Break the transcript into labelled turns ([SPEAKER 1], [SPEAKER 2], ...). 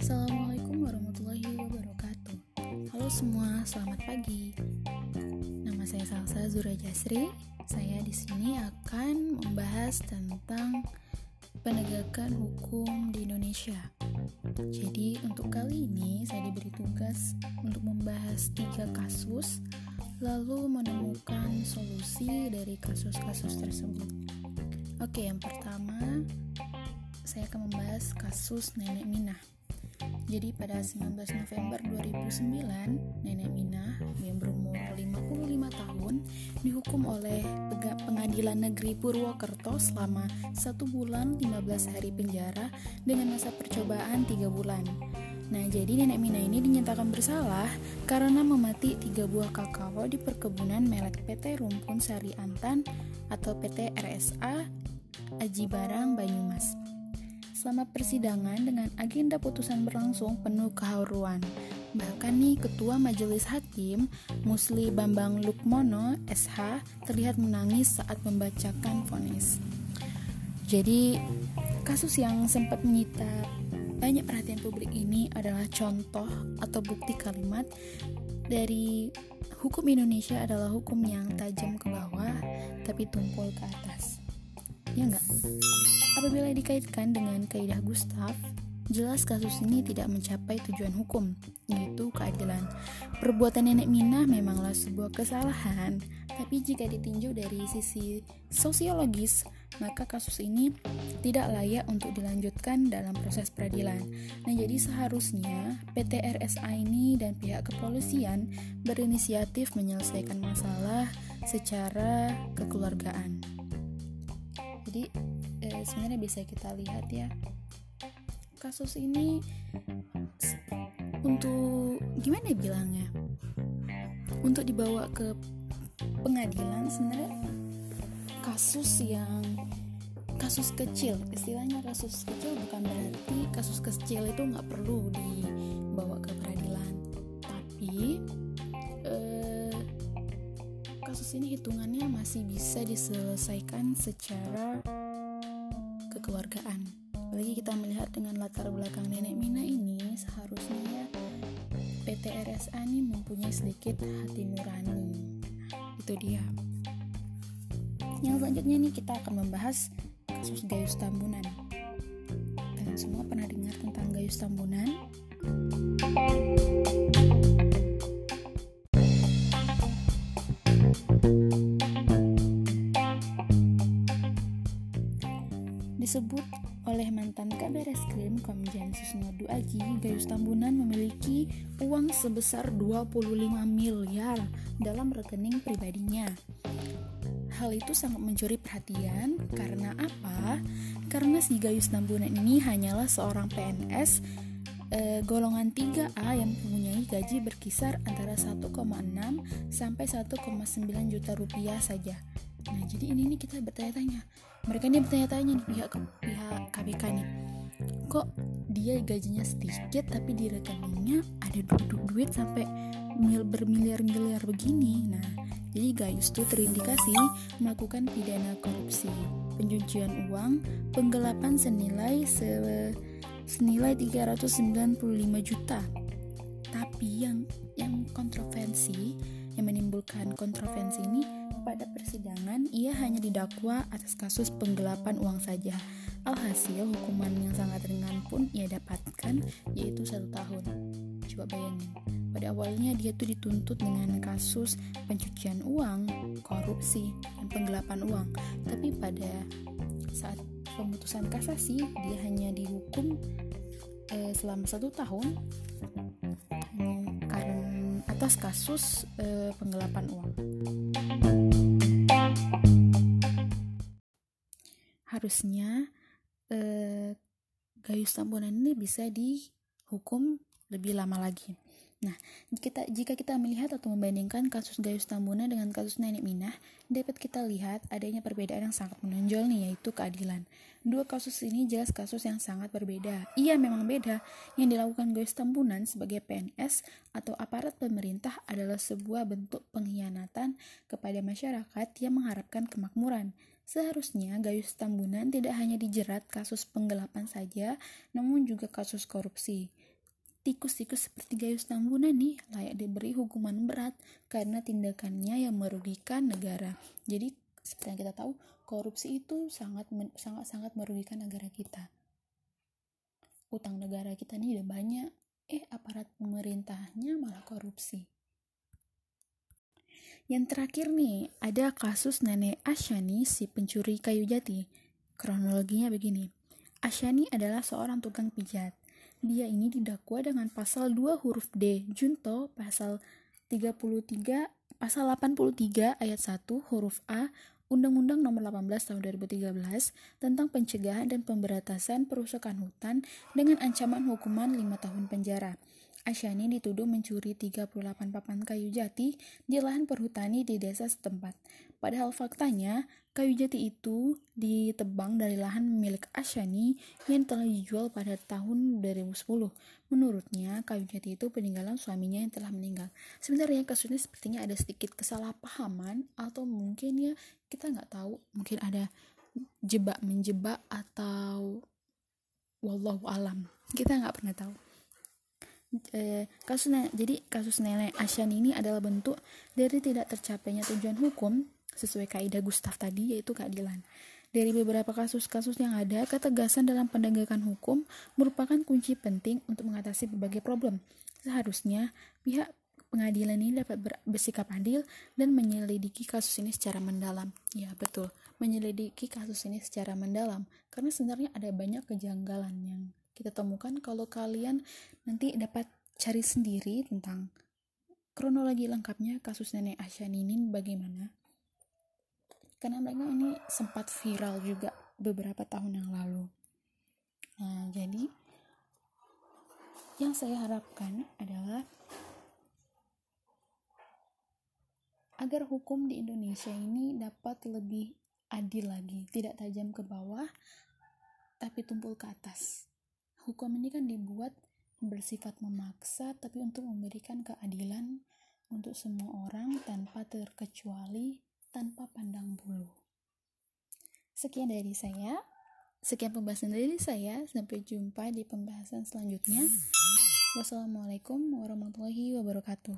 [SPEAKER 1] Assalamualaikum warahmatullahi wabarakatuh. Halo semua, selamat pagi. Nama saya Salsa Zura Jasri. Saya di sini akan membahas tentang penegakan hukum di Indonesia. Jadi untuk kali ini saya diberi tugas untuk membahas tiga kasus Lalu menemukan solusi dari kasus-kasus tersebut Oke, yang pertama saya akan membahas kasus Nenek Minah. Jadi pada 19 November 2009, Nenek Minah yang berumur 55 tahun dihukum oleh Pengadilan Negeri Purwokerto selama 1 bulan 15 hari penjara dengan masa percobaan 3 bulan. Nah, jadi Nenek Mina ini dinyatakan bersalah karena memati tiga buah kakao di perkebunan melek PT Rumpun Sari Antan atau PT RSA Aji Barang Banyumas. Selama persidangan dengan agenda putusan berlangsung penuh keharuan. Bahkan nih Ketua Majelis Hakim Musli Bambang Lukmono SH terlihat menangis saat membacakan vonis. Jadi kasus yang sempat menyita banyak perhatian publik ini adalah contoh atau bukti kalimat dari hukum Indonesia adalah hukum yang tajam ke bawah tapi tumpul ke atas ya enggak? Apabila dikaitkan dengan kaidah Gustav, jelas kasus ini tidak mencapai tujuan hukum, yaitu keadilan. Perbuatan nenek Minah memanglah sebuah kesalahan, tapi jika ditinjau dari sisi sosiologis, maka kasus ini tidak layak untuk dilanjutkan dalam proses peradilan. Nah, jadi seharusnya PT RSA ini dan pihak kepolisian berinisiatif menyelesaikan masalah secara kekeluargaan jadi eh, sebenarnya bisa kita lihat ya kasus ini untuk gimana ya bilangnya untuk dibawa ke pengadilan sebenarnya kasus yang kasus kecil istilahnya kasus kecil bukan berarti kasus kecil itu nggak perlu dibawa ke peradilan tapi kasus ini hitungannya masih bisa diselesaikan secara kekeluargaan. Apalagi kita melihat dengan latar belakang nenek Mina ini, seharusnya PT RSA ini mempunyai sedikit hati nurani. Itu dia. Yang selanjutnya nih kita akan membahas kasus Gayus Tambunan. Kalian semua pernah dengar tentang Gayus Tambunan? Disebut oleh mantan Kabar Eskrim Komjen Susnodu Aji, Gayus Tambunan memiliki uang sebesar 25 miliar dalam rekening pribadinya. Hal itu sangat mencuri perhatian karena apa? Karena si Gayus Tambunan ini hanyalah seorang PNS e, golongan 3A yang mempunyai gaji berkisar antara 1,6 sampai 1,9 juta rupiah saja. Nah, jadi ini nih kita bertanya-tanya. Mereka ini bertanya-tanya nih pihak pihak KPK nih. Kok dia gajinya sedikit tapi di rekeningnya ada duit duit sampai mil bermiliar-miliar begini? Nah jadi Gayus tuh terindikasi melakukan pidana korupsi pencucian uang penggelapan senilai se senilai 395 juta. Tapi yang yang kontroversi yang menimbulkan kontroversi ini pada persidangan, ia hanya didakwa atas kasus penggelapan uang saja. Alhasil, hukuman yang sangat ringan pun ia dapatkan, yaitu satu tahun. Coba bayangin, pada awalnya dia tuh dituntut dengan kasus pencucian uang, korupsi, dan penggelapan uang. Tapi pada saat pemutusan kasasi, dia hanya dihukum eh, selama satu tahun atas kasus eh, penggelapan uang. harusnya eh, Gayus Tambunan ini bisa dihukum lebih lama lagi. Nah, kita, jika kita melihat atau membandingkan kasus Gayus Tambunan dengan kasus Nenek Minah, dapat kita lihat adanya perbedaan yang sangat menonjol nih, yaitu keadilan. Dua kasus ini jelas kasus yang sangat berbeda. Iya memang beda. Yang dilakukan Gayus Tambunan sebagai PNS atau aparat pemerintah adalah sebuah bentuk pengkhianatan kepada masyarakat yang mengharapkan kemakmuran. Seharusnya Gayus Tambunan tidak hanya dijerat kasus penggelapan saja, namun juga kasus korupsi. Tikus-tikus seperti Gayus Tambunan nih layak diberi hukuman berat karena tindakannya yang merugikan negara. Jadi seperti yang kita tahu, korupsi itu sangat sangat sangat merugikan negara kita. Utang negara kita ini udah banyak, eh aparat pemerintahnya malah korupsi. Yang terakhir nih, ada kasus nenek Asyani si pencuri kayu jati. Kronologinya begini. Asyani adalah seorang tukang pijat. Dia ini didakwa dengan pasal 2 huruf D, junto pasal 33 pasal 83 ayat 1 huruf A Undang-Undang Nomor 18 Tahun 2013 tentang pencegahan dan pemberantasan perusakan hutan dengan ancaman hukuman 5 tahun penjara. Asyani dituduh mencuri 38 papan kayu jati di lahan perhutani di desa setempat. Padahal faktanya, kayu jati itu ditebang dari lahan milik Asyani yang telah dijual pada tahun 2010. Menurutnya, kayu jati itu peninggalan suaminya yang telah meninggal. Sebenarnya kasusnya sepertinya ada sedikit kesalahpahaman atau mungkin ya kita nggak tahu, mungkin ada jebak menjebak atau wallahu alam. Kita nggak pernah tahu eh, kasus jadi kasus nenek Asyan ini adalah bentuk dari tidak tercapainya tujuan hukum sesuai kaidah Gustav tadi yaitu keadilan. Dari beberapa kasus-kasus yang ada, ketegasan dalam penegakan hukum merupakan kunci penting untuk mengatasi berbagai problem. Seharusnya pihak pengadilan ini dapat bersikap adil dan menyelidiki kasus ini secara mendalam. Ya, betul. Menyelidiki kasus ini secara mendalam karena sebenarnya ada banyak kejanggalan yang kita temukan kalau kalian nanti dapat cari sendiri tentang kronologi lengkapnya kasus nenek Asya Ninin bagaimana. Karena mereka ini sempat viral juga beberapa tahun yang lalu. Nah jadi yang saya harapkan adalah agar hukum di Indonesia ini dapat lebih adil lagi, tidak tajam ke bawah, tapi tumpul ke atas hukum ini kan dibuat bersifat memaksa tapi untuk memberikan keadilan untuk semua orang tanpa terkecuali tanpa pandang bulu. Sekian dari saya. Sekian pembahasan dari saya. Sampai jumpa di pembahasan selanjutnya. Wassalamualaikum warahmatullahi wabarakatuh.